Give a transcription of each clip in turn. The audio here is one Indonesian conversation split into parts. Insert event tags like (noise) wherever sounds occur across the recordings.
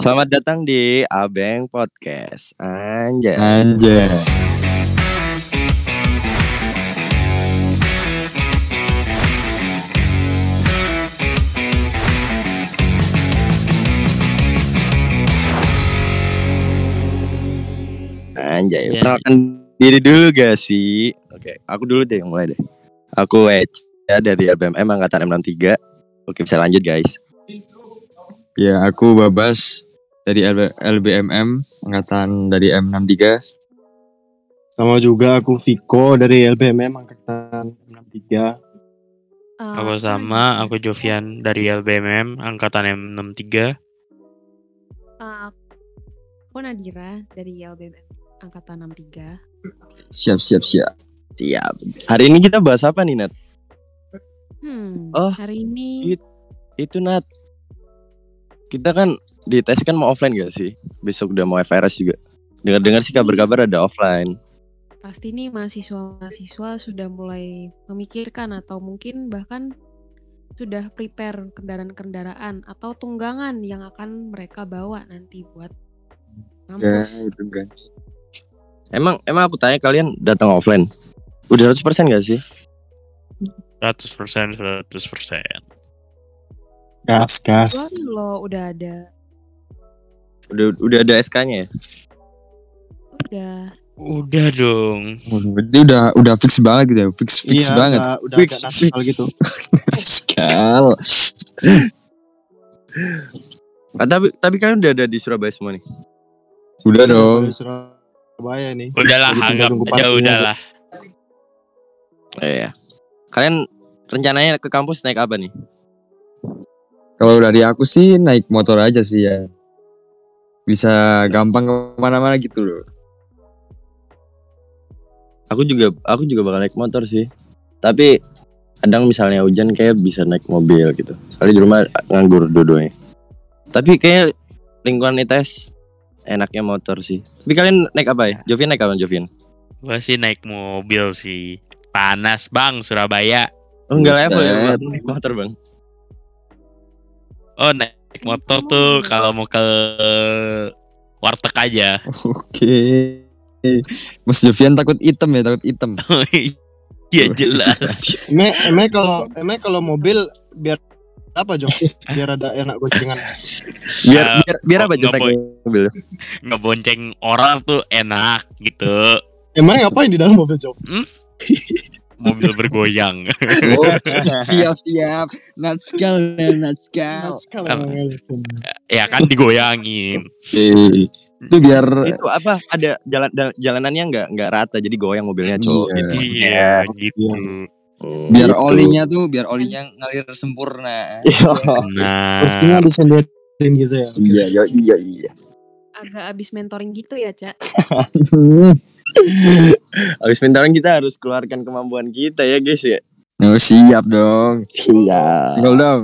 Selamat datang di Abeng Podcast. Anjay. Anjay. Anjay. Ya. Perkenalkan diri dulu gak sih? Oke, aku dulu deh yang mulai deh. Aku Eca dari LBMM angkatan M63. Oke, bisa lanjut guys. Ya, aku Babas dari LB LBMM angkatan dari M63. Sama juga aku Viko dari LBMM angkatan 63. Aku sama, aku Jovian dari LBMM angkatan M63. Uh, aku Nadira dari LBM angkatan 63. Siap, siap, siap. Siap. Hari ini kita bahas apa nih, Nat? Hmm, Oh, hari ini it- Itu Nat. Kita kan di tes kan mau offline gak sih? Besok udah mau FRS juga. Dengar-dengar sih kabar-kabar ada offline. pasti nih mahasiswa-mahasiswa sudah mulai memikirkan atau mungkin bahkan sudah prepare kendaraan-kendaraan atau tunggangan yang akan mereka bawa nanti buat Ya, kampus. itu kan. Emang emang aku tanya kalian datang offline? Udah 100% gak sih? 100% 100%. Gas, gas. Loh udah ada Udah udah ada SK-nya ya? udah Udah dong. Berarti udah udah fix banget gitu ya. Fix fix Iya, banget. Udah, udah fix, agak nasional gitu. (laughs) Sekal. Ah, tapi tapi kalian udah ada di Surabaya semua nih. Udah dong. Dari Surabaya nih. Udahlah, Jadi anggap aja udahlah. Iya. Kalian rencananya ke kampus naik apa nih? Kalau dari aku sih naik motor aja sih ya. Bisa gampang ke mana-mana gitu loh. Aku juga aku juga bakal naik motor sih. Tapi kadang misalnya hujan kayak bisa naik mobil gitu. Soalnya di rumah nganggur dua-duanya. Tapi kayak lingkungan ITS enaknya motor sih. Tapi kalian naik apa ya? Jovian naik apa Jovian? Gua sih naik mobil sih. Panas bang Surabaya. Oh enggak level ya. Bang. naik motor bang. Oh naik motor tuh kalau mau ke warteg aja. (laughs) Oke. Mas Jovian takut hitam ya, takut hitam. (laughs) Iya jelas. (laughs) Eme, eme kalau eme kalau mobil biar apa Jok? Biar ada enak goncengan. Biar Ah, biar biar apa boleh. mobil? Ngebonceng orang tuh enak gitu. Emang ngapain di dalam mobil Jok? Mobil bergoyang. (laughs) Oh, siap siap. Natskal natskal. Apa? emang. ya kan digoyangin. Eh, Itu biar itu apa ada jalan jalanannya nggak nggak rata jadi goyang mobilnya cowok Iya. gitu. Iya gitu. Hmm, biar gitu. olinya tuh biar olinya ngalir sempurna. Nah, Kursinya disenderin gitu ya. iya iya iya iya. agak abis mentoring gitu ya, Cak. (laughs) (laughs) Habis mentoring kita harus keluarkan kemampuan kita ya guys ya. Oh, siap dong. Iya. Tinggal dong.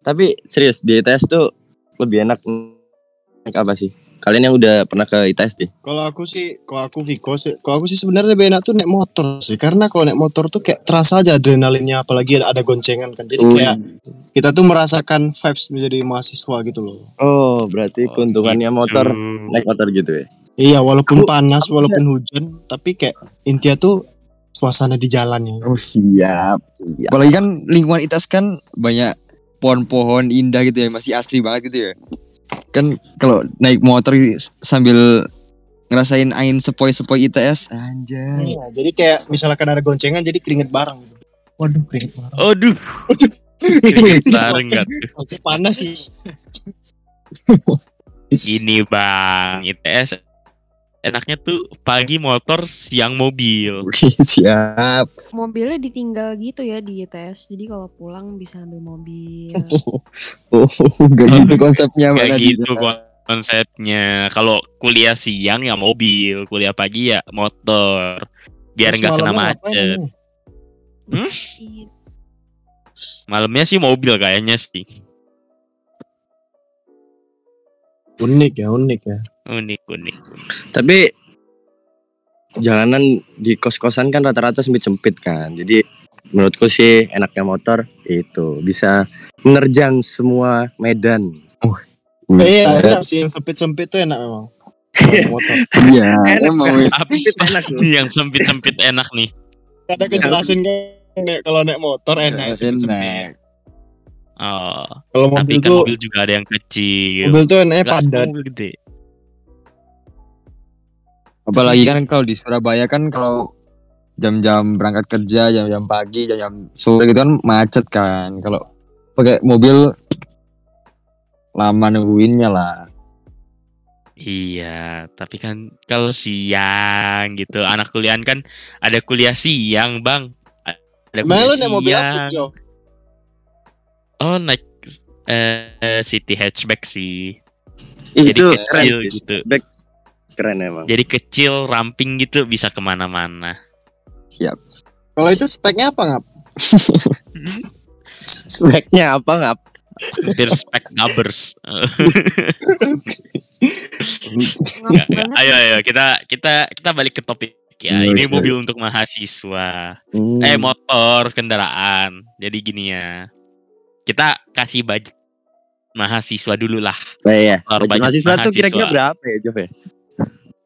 Tapi serius di ITS tuh lebih enak naik apa sih? Kalian yang udah pernah ke ITS deh. Kalau aku sih, kalau aku Viko sih, kalau aku sih sebenarnya lebih enak tuh naik motor sih. Karena kalau naik motor tuh kayak terasa aja adrenalinnya, apalagi ada, ada goncengan kan. Jadi kayak kita tuh merasakan vibes menjadi mahasiswa gitu loh. Oh, berarti keuntungannya motor naik motor gitu ya. Iya, walaupun panas, walaupun hujan, tapi kayak intinya tuh suasana di jalannya. Oh, siap. Iya. Apalagi kan lingkungan ITAS kan banyak pohon-pohon indah gitu ya, masih asri banget gitu ya. Kan kalau naik motor sambil ngerasain angin sepoi-sepoi ITS, anjay. Iya, jadi kayak misalkan ada goncengan jadi keringet bareng. Waduh, keringet bareng. Aduh, keringet bareng gak tuh? Masih panas sih. Ini bang, ITS enaknya tuh pagi motor, siang mobil. Oke, (laughs) siap. Mobilnya ditinggal gitu ya di ITS. Jadi kalau pulang bisa ambil mobil. (laughs) Oh, enggak gitu (laughs) konsepnya Kayak mana gitu konsepnya. Kalau kuliah siang ya mobil, kuliah pagi ya motor. Biar nggak kena macet. nih? Iya. Malamnya sih mobil kayaknya sih. Unik ya, unik ya. Unik, unik. Tapi jalanan di kos-kosan kan rata-rata sempit-sempit kan. Jadi menurutku sih enaknya motor itu bisa menerjang semua medan. Eh, iya, enak sih yang sempit-sempit tuh enak memang. Motor. (laughs) Iya, Enak, emang kan? weh. Apa enak (laughs) yang sempit-sempit enak nih? Ada kejelasin kan nek kalau naik motor enak. sempit-sempit. Enak. Oh, Kalau tapi mobil kan tuh mobil juga ada yang kecil. mobil tuh enaknya padat. mobil gede. Apalagi kan kalau di Surabaya kan kalau jam-jam berangkat kerja, jam-jam pagi, jam-jam sore gitu kan macet kan. Kalau pakai mobil lama nungguinnya lah. Iya, tapi kan kalau siang gitu, anak kuliahan kan ada kuliah siang, Bang. Ada kuliah naik mobil apa, siang. Jo? Oh, naik eh, City Hatchback sih. Jadi Itu kecil keren gitu. Back keren emang. Jadi kecil, ramping gitu, bisa ke mana-mana. Siap. Kalau itu speknya apa ngap? (laughs) Speknya apa ngap? Hampir spek banget. ayo, ayo, kita kita kita balik ke topik ya. Ini sorry. mobil untuk mahasiswa. Hmm. Eh, motor, kendaraan. Jadi gini ya. Kita kasih budget mahasiswa dulu lah. Nah, iya. Budget budget mahasiswa tuh kira-kira mahasiswa. berapa ya, Jov ya?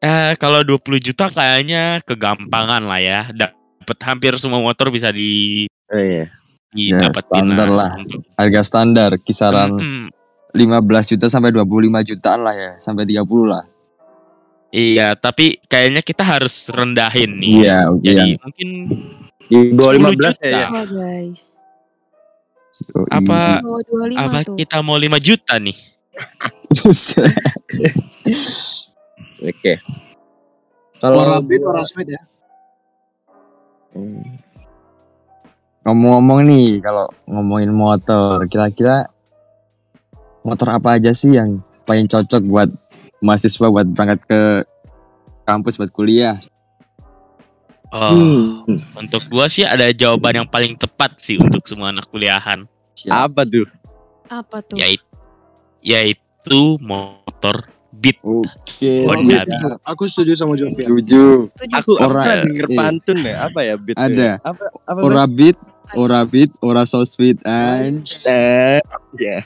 Eh, kalau 20 juta kayaknya kegampangan lah ya. Dapat hampir semua motor bisa di Oh iya. Ya, didapetin standar lah. Untuk- Harga standar kisaran Mm-mm. 15 juta sampai 25 jutaan lah ya, sampai 30 lah. Iya, tapi kayaknya kita harus rendahin nih. Iya, oke. Jadi Yang mungkin Di bawah 10 15 juta. ya. ya. Wah guys. Oh, apa Bawa 25 apa tuh. kita mau 5 juta nih? (laughs) (laughs) Oke. Kalau Warna bit, gua- warna sweet ya. Hmm. Ngomong-ngomong nih, kalau ngomongin motor, kira-kira motor apa aja sih yang paling cocok buat mahasiswa buat berangkat ke kampus buat kuliah? Oh, Hmm. untuk gua sih ada jawaban yang paling tepat sih untuk semua anak kuliahan. Apa tuh? Apa tuh? yaitu yaitu motor Beat. Oke. Honda. siap. Aku setuju sama Jovian. Setuju. Setuju. Aku aku Ora- pernah denger iya. pantun ya. Apa ya beat? tuh Ada. ya? Apa apa Ora beat, ora beat, ora so sweet and Eh, ya.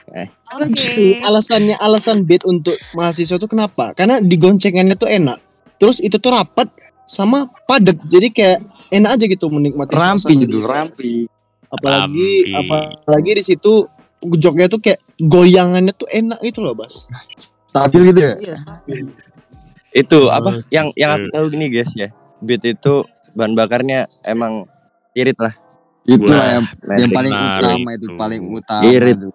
Oke. Alasannya alasan beat untuk mahasiswa tuh kenapa? Karena di goncengannya tuh enak. Terus itu tuh rapat sama padat. Jadi kayak enak aja gitu menikmati ramping suasana gitu, ramping. Apalagi Ramping. apalagi di situ joknya tuh kayak goyangannya tuh enak gitu loh, Bas. Stabil gitu ya. Iya, stabil. Itu apa? Yang yang aku tahu gini guys ya. Beat itu bahan bakarnya emang irit lah. Itu lah yang, yang paling Benar utama itu. itu, paling utama. Irit. itu.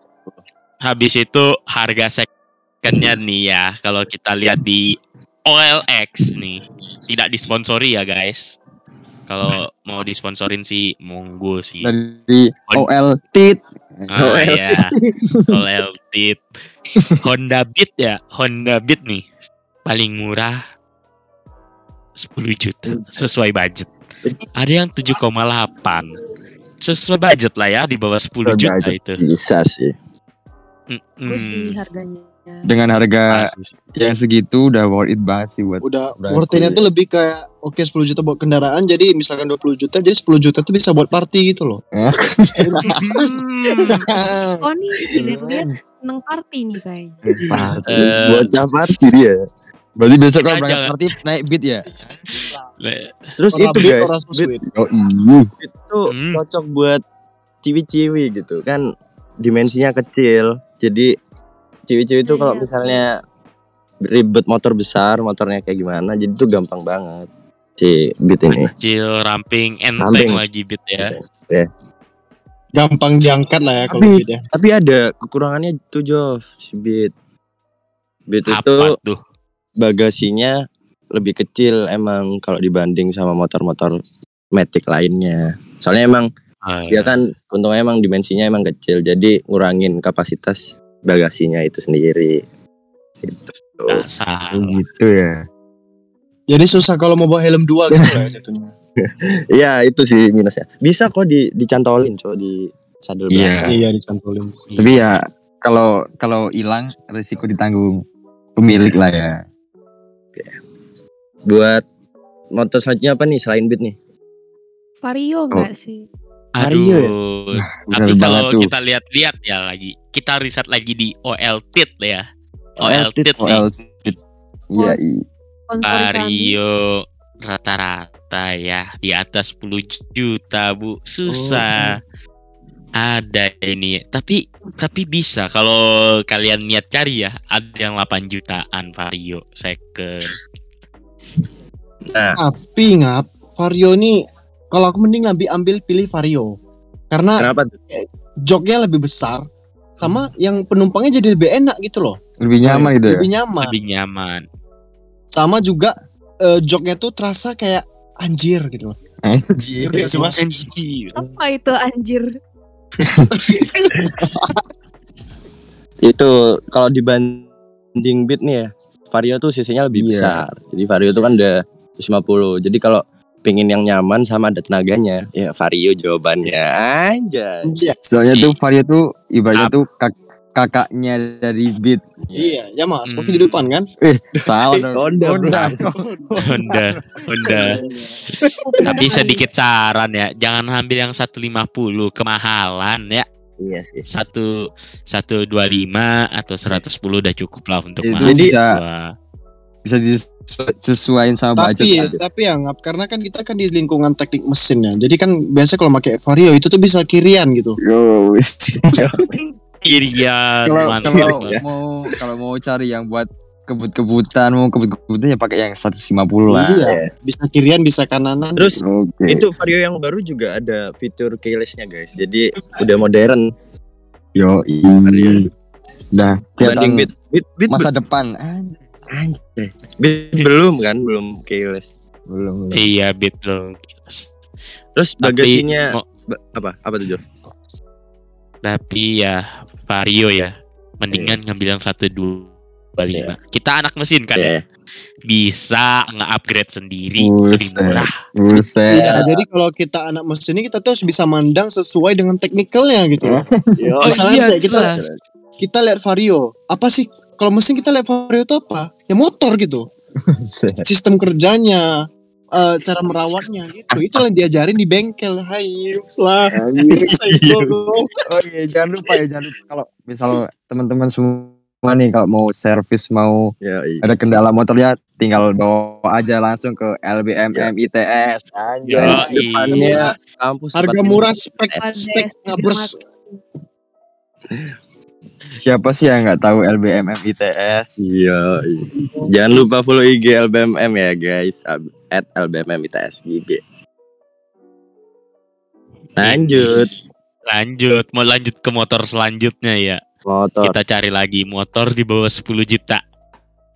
Habis itu harga secondnya nih ya, kalau kita lihat di OLX nih, tidak disponsori ya guys. Kalau mau disponsorin sih monggo sih. Dari OL Tit. Ah, (laughs) OL. ya. Honda Beat ya, Honda Beat nih. Paling murah 10 juta sesuai budget. Ada yang 7,8. Sesuai budget lah ya di bawah 10 juta Budget. itu. Bisa sih. Bagus sih harganya. Dengan harga yang segitu udah worth it banget sih buat Udah Udah worth-nya kuliah. tuh lebih kayak oke 10 juta buat kendaraan jadi misalkan 20 juta jadi 10 juta tuh bisa buat party gitu loh. (laughs) Hmm. Oh nih dilihat-lihat neng party nih kayaknya. Eh, Bocah party dia. Berarti besok kalau berangkat party naik beat ya? Terus Orang itu beat, guys, orang so beat. Oh iya. itu Hmm. cocok buat ciwi-ciwi gitu kan dimensinya kecil jadi ciwi-ciwi itu Iya, kalau iya. misalnya ribet motor besar motornya kayak gimana jadi tuh gampang banget si beat ini kecil, ramping, enteng Ramping. lagi beat ya. Gampang diangkat lah ya kalau Tapi- beat ya. tapi ada kekurangannya itu Jov si beat beat itu Apa tuh? bagasinya lebih kecil emang kalau dibanding sama motor-motor matic lainnya soalnya emang Ah, dia kan untungnya emang dimensinya emang kecil jadi ngurangin kapasitas bagasinya itu sendiri gitu. dasar. Gitu ya. Jadi susah kalau mau bawa helm dua gitu lah ya (laughs) jatuhnya. (laughs) Iya itu sih minusnya bisa kok di dicantolin coba di sadel Iya. belakang Iya dicantolin. Tapi ya kalau kalau hilang risiko ditanggung pemilik lah ya. buat motor selanjutnya apa nih selain beat nih Vario enggak sih? Vario ya? Aduh. Bener Tapi kalau tuh. kita lihat-lihat ya lagi, kita riset lagi di OL Tit ya. OL Tit nih. OL Iya, iya. Vario rata-rata ya di atas 10 juta bu susah ada ini tapi tapi bisa kalau kalian niat cari ya ada yang 8 jutaan Vario second Nah, Tapi ngap Vario ini kalau aku mending lebih ambil pilih Vario. Karena kenapa tuh? joknya lebih besar sama yang penumpangnya jadi lebih enak gitu loh. Lebih nyaman gitu ya. Lebih nyaman. lebih nyaman Sama juga eh, joknya tuh terasa kayak anjir gitu loh. Anjir. Mas? Anjir. Apa itu anjir? (laughs) Itu kalau dibanding Beat nih ya, Vario tuh sisinya lebih Iya. besar. Jadi Vario tuh kan udah 150. Jadi kalau pengen yang nyaman sama ada tenaganya, ya Vario jawabannya. Anjay. Iya. Soalnya tuh Vario tuh ibaratnya tuh kak- kakaknya dari Beat. Iya, ya Mas, Hmm. Di depan kan? Eh, salah dong. Honda, Honda. Honda Honda tapi sedikit saran ya jangan ambil yang 150 kemahalan ya Iya sih. satu satu dua lima atau 110 udah cukup lah untuk Itu mahasiswa. bisa- Bisa disesuaikan sama budget. Tapi aja. tapi ya ngap karena kan kita kan di lingkungan teknik mesin ya. Jadi kan biasa kalau pakai Vario itu tuh bisa kirian gitu. Yo. (laughs) Irian, kalau mantap. kalau ya. mau kalau mau cari yang buat kebut-kebutan mau kebut-kebutan ya pakai yang 150 lah. Iya. Bisa kirian, bisa kananan. Terus Oke. itu Vario yang baru juga ada fitur keylessnya guys. Jadi udah modern. Yo. Udah Dibanding kelihatan Beat. Beat, Beat masa depan. Anjir. Beat belum kan, belum keyless. Belum. belum. Iya betul. Terus Tapi bagasinya ba- apa? Apa tuh, Jo? tapi ya Vario ya mendingan ngambil yang satu dua lima. Kita anak mesin kan ya Iya. bisa nge-upgrade sendiri Buset. lebih murah. Buset. Iya, jadi kalau kita anak mesin ini kita tuh harus bisa mandang sesuai dengan teknikalnya gitu. loh. (laughs) Oh Misalnya iya kayak kita jelas. kita lihat Vario, apa sih kalau mesin kita lihat Vario itu apa? Ya motor gitu. (laughs) Sistem kerjanya, eh, cara merawatnya gitu. Itu yang diajarin di bengkel. Hai, lah. (laughs) Oh iya, jangan lupa ya, jangan lupa kalau misal teman-teman semua nih kalau mau servis mau Ya, iya. ada kendala motornya tinggal bawa aja langsung ke LBMM ITS. Yo, Dan depannya kampus Harga murah spek spek ngabers. Siapa sih yang nggak tahu LBMM ITS? Iya, iya. Jangan lupa follow IG LBMM ya guys. At LBMM ITS GG. Lanjut. Lanjut, mau lanjut ke motor selanjutnya ya. Motor. Kita cari lagi motor di bawah 10 juta.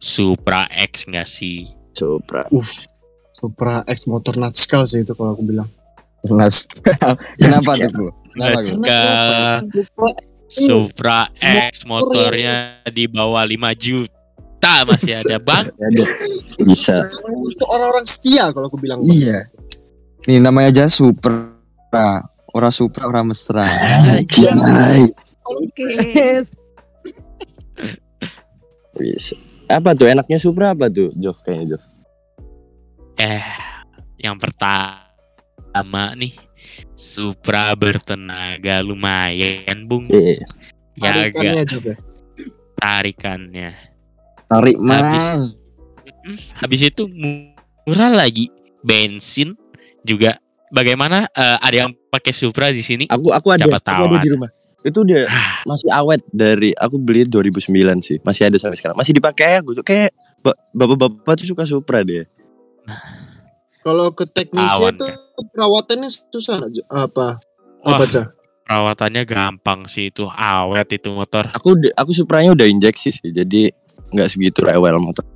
Supra X nggak sih? Supra. Supra X motor natskal sih itu kalau aku bilang. Nas. (laughs) Kenapa tuh, Bu? Kenapa, Supra Supra X motornya di bawah 5 juta masih ada bang. Bisa. Untuk orang-orang setia kalau aku bilang. Bos. Iya. Nih namanya aja Supra. Orang Supra, orang mesra. Hai. Oke. (laughs) Bisa. Apa tuh enaknya Supra apa tuh? Jo kayaknya Jo. Eh, yang pertama nih Supra bertenaga lumayan bung Iya. ya agak Tarikannya deh. Tarik Habis. man. Mm, habis itu murah lagi bensin juga bagaimana eh, ada yang pakai Supra di sini Aku aku ada, Siapa aku tahu ada di rumah. Itu dia (sighs) masih awet dari aku beli 2009 sih. Masih ada sampai sekarang. Masih dipakai ya gue kayak ba- bapak-bapak tuh suka Supra dia. Kalau ke Awan, itu kan? perawatannya susah apa? Wah. Apa cah? perawatannya gampang sih itu awet itu motor Aku aku Supranya udah injeksi sih. Jadi nggak segitu rewel motor.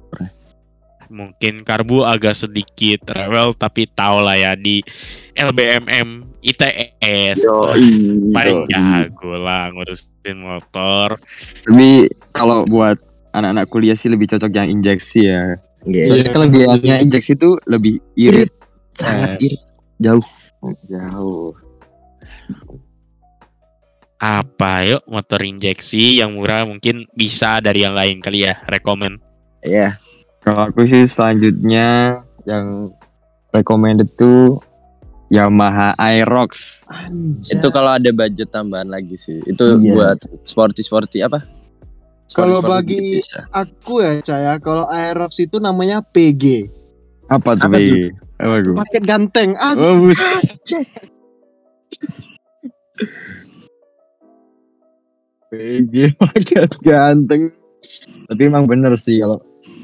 mungkin karbu agak sedikit rewel tapi tau lah ya di LBMM ITS paling jago lah ngurusin motor Tapi kalau buat anak-anak kuliah sih lebih cocok yang injeksi ya. Nggak, Soalnya kelebihannya injeksi itu lebih irit. sangat Eh, irit. Jauh. Jauh. Apa yuk motor injeksi yang murah mungkin bisa dari yang lain kali ya rekomen Iya. Kalau aku sih selanjutnya yang recommended tuh Yamaha Aerox. Itu kalau ada budget tambahan lagi sih. Itu Iya. buat sporty sporty apa? Kalau bagi bisa. aku ya Caya, kalau Aerox itu namanya PG. Apa tuh, Apa tuh? Apa tuh? Paket ganteng. Ah, Oh, (laughs) bus. PG paket ganteng. Tapi emang bener sih kalau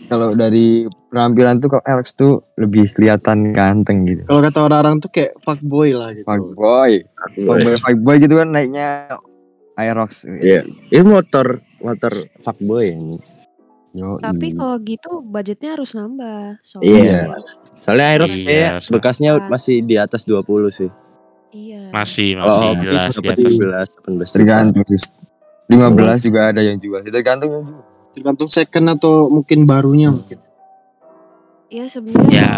kalau dari penampilan tuh kok Alex tuh lebih kelihatan ganteng gitu. kalau kata orang-orang tuh kayak fuckboy lah gitu. Fuckboy. Fuckboy, fuckboy gitu kan naiknya Aerox. Iya. Ini motor motor fuckboy ini. Yo, Tapi iya. kalau gitu budgetnya harus nambah. Soalnya Iya. Soalnya Aerox Iya, kayak so- bekasnya masih di atas 20 sih. Iya. Masih Kalau masih Opti jelas di atas. 17, 18 juta. tergantung sih. 15 juga ada yang jual. Tergantung yang jual. Tergantung second atau mungkin barunya mungkin. Iya sebenarnya Ya.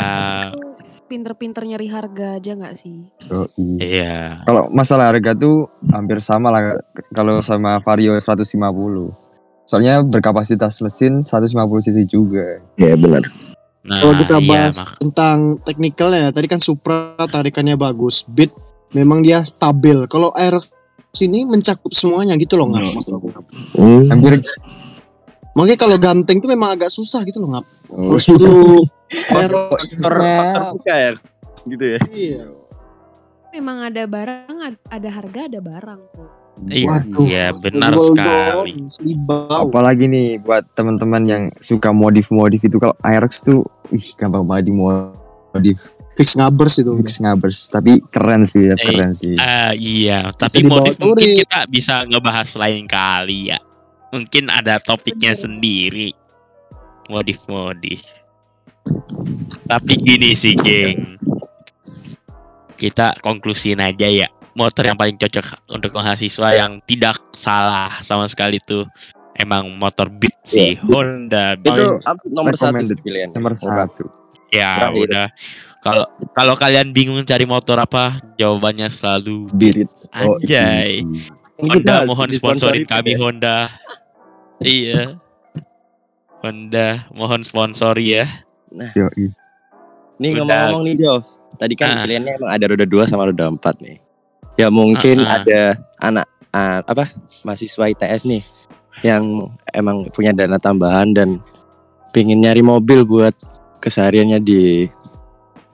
pinter-pinter nyari harga aja nggak sih? Yo, iya. Iya. Kalau masalah harga tuh hampir sama lah kalau sama Vario 150. Soalnya berkapasitas mesin 150 cc juga. Iya benar. Nah, Kalau kita iya, bahas mak- tentang teknikalnya, tadi kan Supra tarikannya bagus, Beat memang dia stabil. Kalau Aerox ini mencakup semuanya gitu loh nggak? Hmm. Maksud aku. Hmm. Hampir Makanya kalau ganteng tuh memang agak susah gitu loh ngap. oh, Terus dulu (laughs) Aerox Faktor faktor buka ya. Gitu ya. iya. Memang ada barang, ad- ada harga, ada barang kok. Iya, Waduh, iya benar sekali. Selibau. apalagi nih buat teman-teman yang suka modif-modif itu kalau Aerox tuh ih gampang banget dimodif Fix ngabers itu. fix ngabers tapi keren sih ya Eh, keren sih Ah, iya, tapi modif mungkin kita bisa ngebahas lain kali ya. Mungkin ada topiknya sendiri. Modif-modif. Tapi gini sih, geng. Kita konklusiin aja ya. Motor yang paling cocok untuk mahasiswa yang tidak salah sama sekali tuh emang motor Beat sih, Honda Beat. Itu nomor satu pilihan. nomor satu Ya Terakhir. udah. Kalau kalau kalian bingung cari motor apa, jawabannya selalu Beat Oh, Anjay. iya. Honda Kita mohon sponsorin kami ya. Honda. iya. Honda mohon sponsori ya. Yoi. Nih ngomong-ngomong nih Jov. Tadi kan Ah. pilihannya emang ada roda 2 sama roda 4 nih. Ya mungkin Ah, ah. ada anak ah, apa mahasiswa ITS nih yang emang punya dana tambahan dan pengen nyari mobil buat kesehariannya di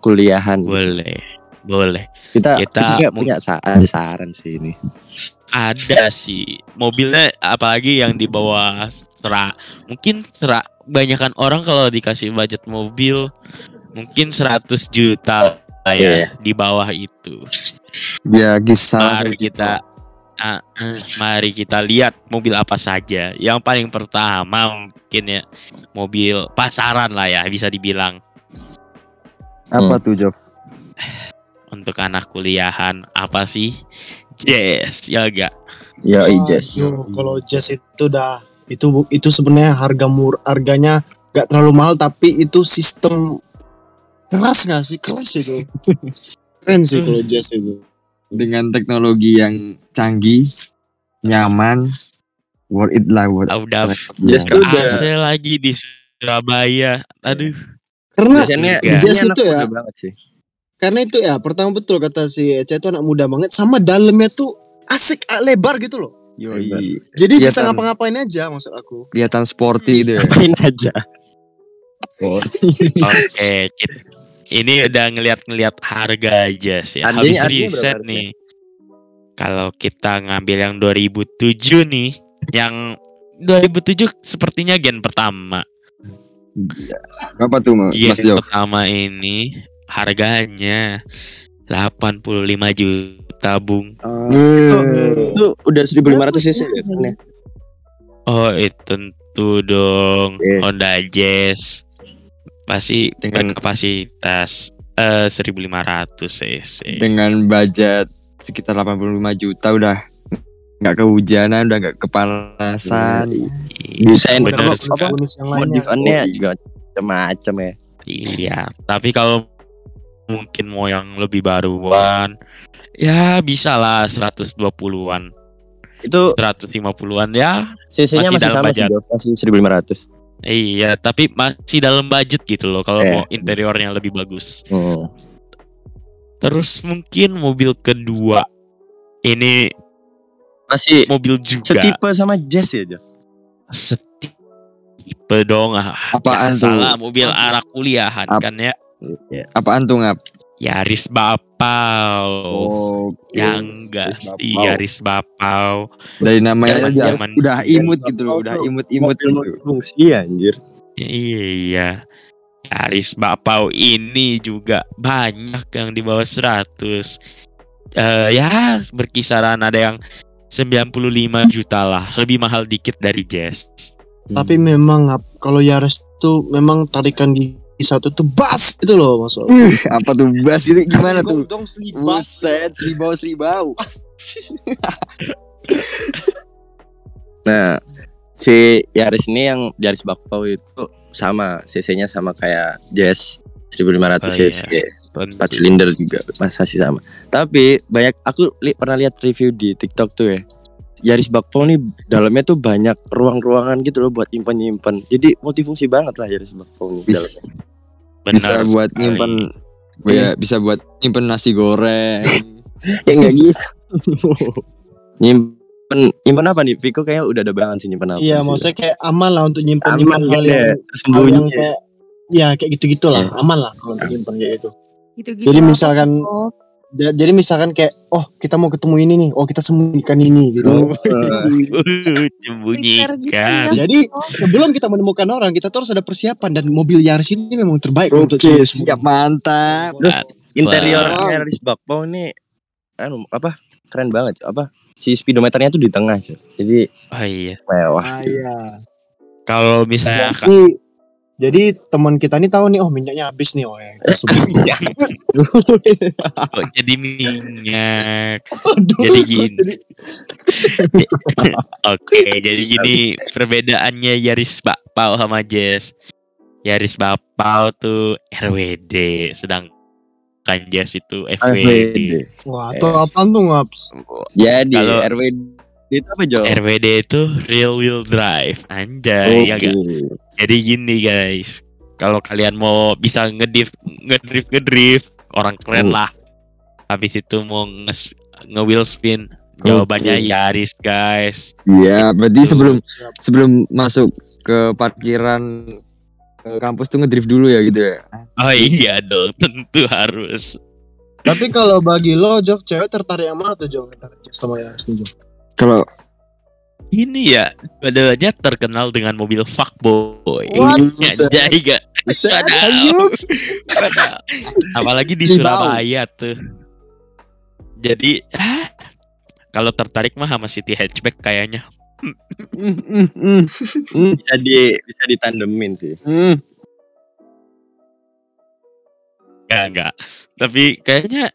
kuliahan. Boleh. Boleh. Kita Kita punya sa- ada saran sih ini. Ada sih mobilnya apalagi yang di bawah serak. Mungkin serak banyakan orang kalau dikasih budget mobil mungkin 100 juta lah ya Iya. di bawah itu. ya kisah Mari kita ah, eh, mari kita lihat mobil apa saja. Yang paling pertama mungkin ya mobil pasaran lah ya bisa dibilang apa tuh Jov untuk anak kuliahan apa sih? Yes, ya enggak. Ya Ijas. Waduh, Kalau jazz itu dah itu itu sebenarnya harga mur harganya gak terlalu mahal tapi itu sistem keras gak sih keras itu. (laughs) Keren sih kalau jazz itu. dengan teknologi yang canggih nyaman worth it lah worth Ah, Udah ke udah lagi di Surabaya. Aduh. Karena biasanya Iya. biasanya Jazz anak itu ya. muda banget sih. karena itu ya pertama betul kata si Eca itu anak muda banget sama dalamnya tuh asik ah, lebar gitu loh. Yoi. Jadi bisa Kelihatan- ngapa-ngapain aja maksud aku. kelihatan sporty gitu ya Apain aja. Oke, Cit. Ini udah ngeliat-ngeliat harga aja sih. Habis riset nih. Kalau kita ngambil yang 2007 nih, yang 2007 sepertinya gen pertama. Apa tuh Mas Jov pertama ini harganya 85 juta, Bung. Eh, Itu udah 1500 cc ya. ya? Oh, itu tentu dong. Oke. Honda Jazz. Pasti Dengan- berkapasitas eh 1500 cc. dengan budget sekitar 85 juta udah nggak kehujanan udah nggak kepanasan Desain Bener apa- sekali. apa- bonus yang lainnya. Modifannya juga macam-macam ya. Iya, tapi kalau mungkin mau yang lebih baruan, ya bisa lah 120-an, Itu 150-an ya. cc-nya Masih masih, dalam sama budget. masih 1500. Iya, tapi masih dalam budget gitu loh kalau Eh. mau interiornya lebih bagus. Hmm. Terus mungkin mobil kedua ini Masih mobil juga setipe sama Jazz ya, Jov. Set- tipe dong. Ah, Apaan tuh? Salah mobil anak kuliahan Ap- kan ya. Iya. Apaan tuh ngap? Yaris Bapau. Oh, Ya enggak Yaris sih Bapau. Yaris Bapau. dari namanya Zaman- aja zaman- udah imut gitu loh, Bapau udah tuh imut-imut Mobil gitu. fungsi anjir. Iya. Yaris Bapau ini juga banyak yang di bawah 100. Eh ya berkisaran ada yang 95 juta lah, lebih mahal dikit dari Jazz. Tapi memang kalau Yaris tuh memang tarikan gigi satu tuh bas gitu loh masuk. Uh, apa tuh bas itu gimana tuh? Dong selibas. Buset, seribau seribau. (laughs) Nah, si Yaris ini yang Yaris Bakpao itu sama CC-nya sama kayak Jazz 1500 Oh, cc. iya. 4 silinder juga masih sama. Tapi banyak aku li- pernah lihat review di TikTok tuh ya. Yaris Bakpao nih dalamnya tuh banyak ruang-ruangan gitu loh buat nyimpan-nyimpan. Jadi multifungsi banget lah Yaris Bakpao nih dalamnya. Bisa Benar buat sekali. nyimpen ya, bisa buat nyimpen nasi goreng. (laughs) ya enggak gitu. nyimpen nyimpen apa nih? Viko kayaknya udah ada banget sih nyimpen apa. Iya, sih. maksudnya kayak aman lah untuk nyimpan nyimpan hal ya, yang hal tersembunyi. yang kayak ya kayak gitu-gitu lah, Iya. aman lah kalau untuk nyimpan kayak gitu. Gitu-gitu Jadi misalkan-? Ja- Jadi misalkan kayak oh kita mau ketemu ini nih, oh kita sembunyikan ini gitu. Oh. Gitu (laughs) Sembunyikan. ya. Jadi sebelum kita menemukan orang, kita tuh harus ada persiapan dan mobil Yaris ini memang terbaik untuk Oke, sembunyi- siap mantap. Terus interior Wow. Yaris Bakpao ini anu apa keren banget apa si speedometernya tuh di tengah jadi Oh iya. mewah Ah, iya. Kalau misalnya Kak, Jadi, teman kita nih tahu nih, oh minyaknya habis nih, oh ya. (laughs) kok jadi minyak. Aduh, Jadi gini. jadi- (laughs) Oke, jadi gini perbedaannya Yaris Bapau sama Jazz. Yaris Bapau tuh RWD, sedangkan Jazz itu FWD. Wah, itu apaan tuh ngaps? jadi Kalau- RWD itu apa Jo? RWD itu real wheel drive, anjay ya Oke. gak? Jadi gini guys, kalau kalian mau bisa ngedrift, ngedrift, ngedrift, orang keren Hmm. lah. Habis itu mau nge, nge wheel spin, jawabannya Oke. Yaris guys. Iya, berarti sebelum Siap. sebelum masuk ke parkiran ke kampus tuh ngedrift dulu ya gitu ya. Oh iya dong, (laughs) tentu harus. Tapi kalau bagi lo, Jov, cewek tertarik yang mana tuh, Jov? Sama Yaris Jov. Kalau Ini ya, padanya terkenal dengan mobil fuckboy. What? Anjay gak? Apalagi di. Surabaya tuh. Jadi, kalau tertarik mah sama City Hatchback kayaknya. bisa di bisa ditandemin sih mm. Enggak, enggak. Tapi kayaknya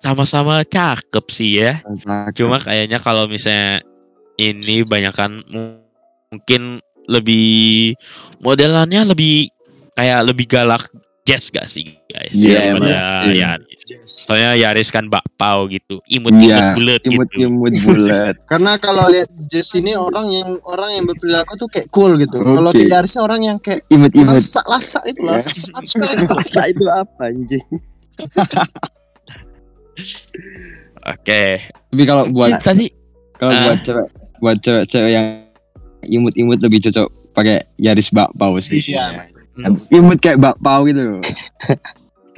sama-sama cakep sih ya. Cuma kayaknya kalau misalnya ini banyakan mu- mungkin lebih modelannya lebih kayak lebih galak jazz gak sih guys Iya, daripada. Yaris. Yes. Soalnya Yaris kan bakpao gitu, imut-imut Iya, bulat gitu. imut-imut bulat. (laughs) Karena kalau lihat Jess ini orang yang orang yang berperilaku tuh kayak cool gitu. Kalau Oke. di Yarisnya orang yang kayak Imut-imut. lasak-lasak itu Iya. (laughs) lasak masa itu apa anjing (laughs) Oke. Tapi kalau buat Buat tadi kalau Ah. buat cewek buat cewek-cewek yang imut-imut lebih cocok pakai Yaris bakpao sih. Iya. Imut kayak bakpao gitu loh. (laughs)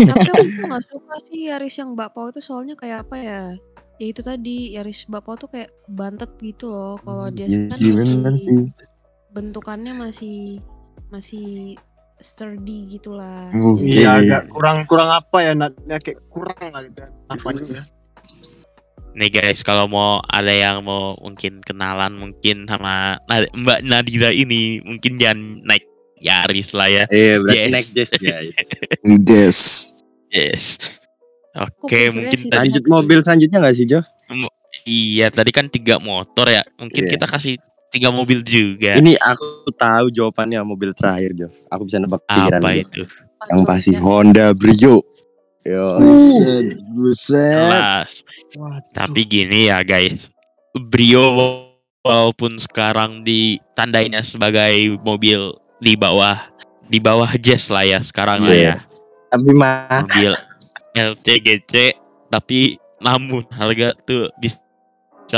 Tapi aku tuh gak suka sih Yaris yang bakpao itu soalnya kayak apa ya? Ya itu tadi Yaris bakpao tuh kayak bantet gitu loh. Kalau dia Iya kan sih masih bener sih. bentukannya masih masih sturdy gitulah. Iya, agak kurang kurang apa ya? Nat? Ya, kayak kurang lah gitu. Apanya ya? Nih guys, kalau mau ada yang mau mungkin kenalan mungkin sama Mbak Nadira ini, mungkin jangan naik Yaris lah ya. iya berarti Yes. naik jazz guys (laughs) Yes. Oke, mungkin tadi lanjut sih. mobil selanjutnya nggak sih Jo iya tadi kan tiga motor ya. Mungkin Iya. kita kasih tiga mobil juga. ini aku tahu jawabannya mobil terakhir Jo aku bisa nebak pikiran Apa Jo. itu? yang pasti Honda Brio yo Buset. Buset. Kelas. Waduh. Tapi gini ya guys, Brio walaupun sekarang ditandainya sebagai mobil di bawah di bawah Jazz lah ya sekarang lah ya. Iya. tapi mah Mobil LCGC tapi namun harga tuh bisa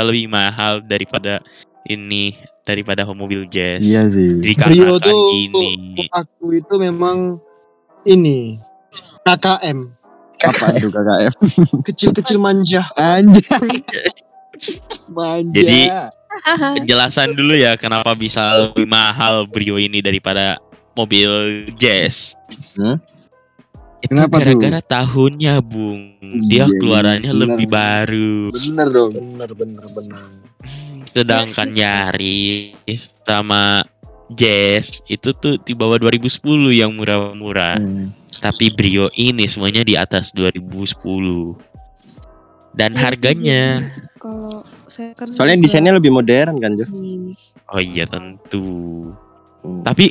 lebih mahal daripada ini daripada mobil jazz. Iya sih. Brio Dikatakan tuh aku itu memang ini KKM Apa itu KKF? kecil-kecil manja. Anjay. Manja. Jadi, Penjelasan dulu ya kenapa bisa lebih mahal Brio ini daripada mobil jazz. Hmm? Itu Kenapa tuh? gara-gara tahunnya, Bung. Dia Iya, keluarannya bener. lebih baru. bener dong. Bener bener bener. Sedangkan Yaris sama Jazz itu tuh di bawah 2010 yang murah-murah. Hmm. Tapi Brio ini semuanya di atas 2010. Dan Iya, harganya. Kalau second Soalnya juga desainnya lebih modern kan, Jo. ini. oh iya tentu. Hmm. Tapi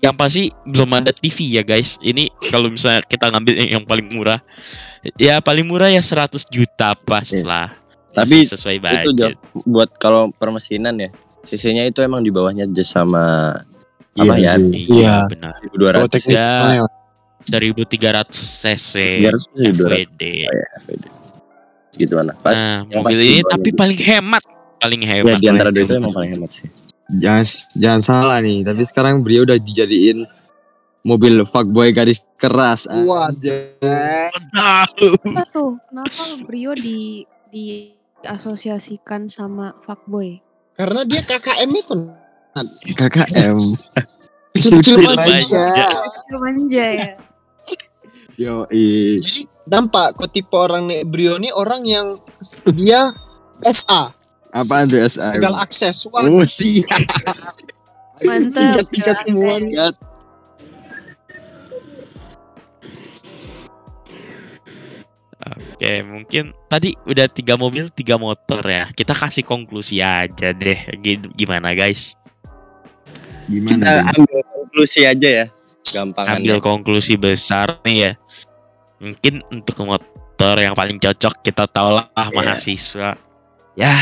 yang pasti belum ada TV ya guys. Ini kalau misalnya kita ngambil yang yang paling murah, ya paling murah ya 100 juta pas Iya. lah. Tapi sesuai itu Jo, budget. buat kalau permesinan ya, CC-nya itu emang di bawahnya Jazz sama apa ya? Iya Iya. benar. 1200 Kalau teknik ya. mah, 1300 cc 300 1200 FWD. FWD. Segitu mana? Nah, yang mobil ini tapi gitu. paling hemat, paling ya hemat. di antara dua itu emang paling hemat sih. Jangan jangan salah nih, tapi sekarang Brio udah dijadiin mobil fuckboy garis keras. Waduh. Tahu. Apa tuh? Kenapa Brio di diasosiasikan sama fuckboy? Karena dia KKM (laughs) itu KKM. kecil-kecil Kecil manja. Kecil manja ya. (laughs) Yo, i. Jadi nampak kok tipe orang nih Brio nih orang yang dia SA Apaan tuh SA? segala akses. Wah, Oh, siap. Mantap. Tingkat-tingkat segala semua. Oke, mungkin tadi udah tiga mobil, tiga motor ya. Kita kasih konklusi aja deh. Gi- Gimana guys? Kita Gimana? Bang? ambil konklusi aja ya. Gampang Ambil konklusi besar nih ya. Mungkin untuk motor yang paling cocok kita tahu lah Iya. mahasiswa. Ya,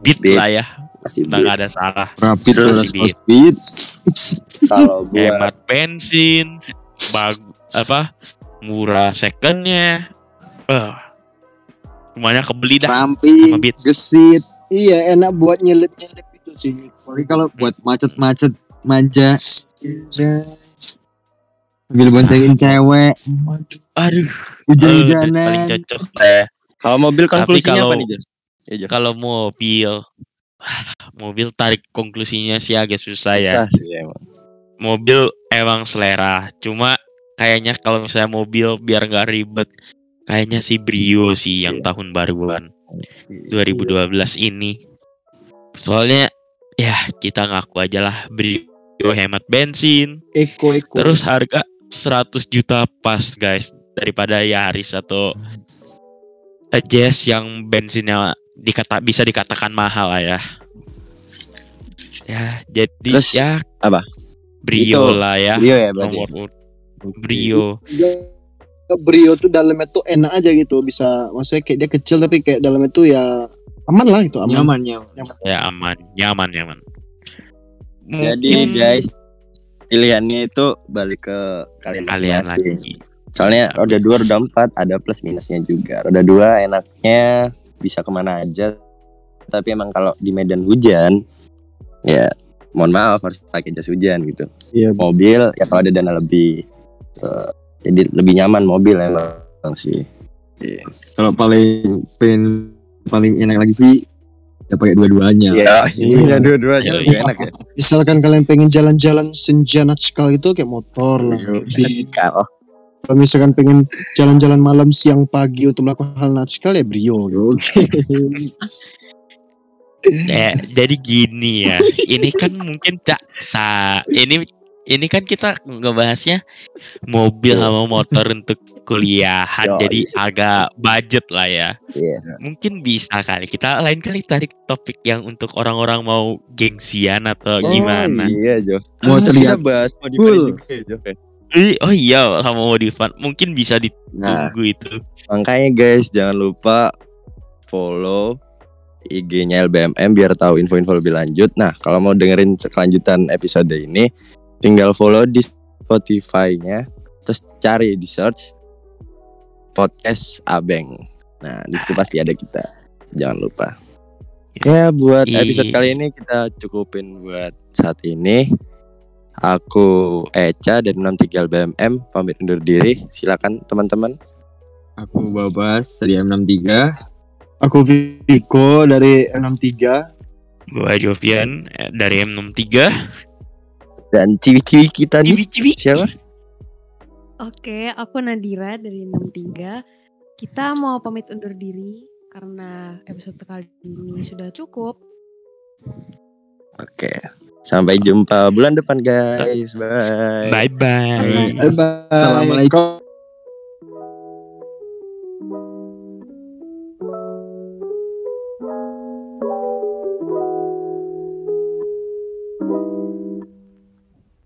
beat, Beat. lah ya. Pasti nggak ada salah. Rapid Terus plus kalau Hemat bensin, bag apa? Murah secondnya. Eh, semuanya kebeli dah sama Ramping, Beat. gesit. Iya, enak buat nyelip-nyelip itu sih. Tapi kalau buat macet-macet manja sambil boncengin cewek, Aduh, eh, paling hujan-hujanan. cocok lah ya. kalau mobil Tapi konklusinya kalau- apa nih, Jas? Ya. Kalau mobil, mobil tarik konklusinya sih agak susah ya. Susah sih emang. Mobil emang selera, cuma kayaknya kalau misalnya mobil biar nggak ribet, kayaknya sih Brio sih yang tahun baruan 2012 ini. Soalnya ya kita ngaku aja lah Brio hemat bensin, Eko Eko. terus harga 100 juta pas guys daripada Yaris atau Jazz yang bensinnya dikata bisa dikatakan mahal lah ya. Ya, jadi Terus, ya apa? Brio Itu, lah ya. Brio ya berarti. Nomor Brio. Brio tuh dalamnya tuh enak aja gitu bisa maksudnya kayak dia kecil tapi kayak dalamnya tuh ya aman lah gitu aman. Nyaman, nyaman. Ya aman, nyaman, nyaman. Jadi guys, pilihannya itu balik ke kalian kalian lagi. Soalnya roda dua, roda empat ada plus minusnya juga. Roda dua enaknya bisa ke mana aja. Tapi emang kalau di medan hujan, ya mohon maaf harus pakai jas hujan gitu. Iya. Mobil ya kalau ada dana lebih, eh, jadi lebih nyaman mobil emang sih. Kalau paling pengen paling enak lagi sih ya pakai dua-duanya. Ya, Iya. dua-duanya Iya, lebih iya. enak ya. Misalkan kalian pengen jalan-jalan senja natskal itu kayak motor lah. Di- Kalau Kalau misalkan pengen jalan-jalan malam siang pagi untuk melakukan hal natskal ya Brio. gitu. Eh, jadi gini ya. Ini kan mungkin cak sa. Ini ini kan kita ngebahasnya mobil sama motor untuk kuliahan. Yo, jadi agak budget lah ya. Iya. Mungkin bisa kali kita lain kali tarik topik yang untuk orang-orang mau gengsian atau gimana. Oh, iya, Jo. Mau Ah, terlihat kita bahas mau cool. juga Jo. Eh, oh iya sama modifan mungkin bisa Nah, ditunggu itu. Makanya guys jangan lupa follow IG-nya LBMM biar tahu info-info lebih lanjut. Nah kalau mau dengerin kelanjutan episode ini tinggal follow di Spotify-nya terus cari di search podcast Abeng. Nah di situ pasti ada kita. Jangan lupa. Ya buat Iya. episode kali ini kita cukupin buat saat ini. Aku Eca dari 63 LBMM pamit undur diri. Silakan teman-teman. Aku Babas dari M63. Aku Viko dari 63 Gua Jovian eh, dari M63. Dan ciwi-ciwi kita nih Cibi-cibi. siapa? Oke, aku Nadira dari 63. Kita mau pamit undur diri karena episode kali ini sudah cukup. Oke. Sampai jumpa bulan depan guys. Bye. Bye bye. Bye bye Assalamualaikum.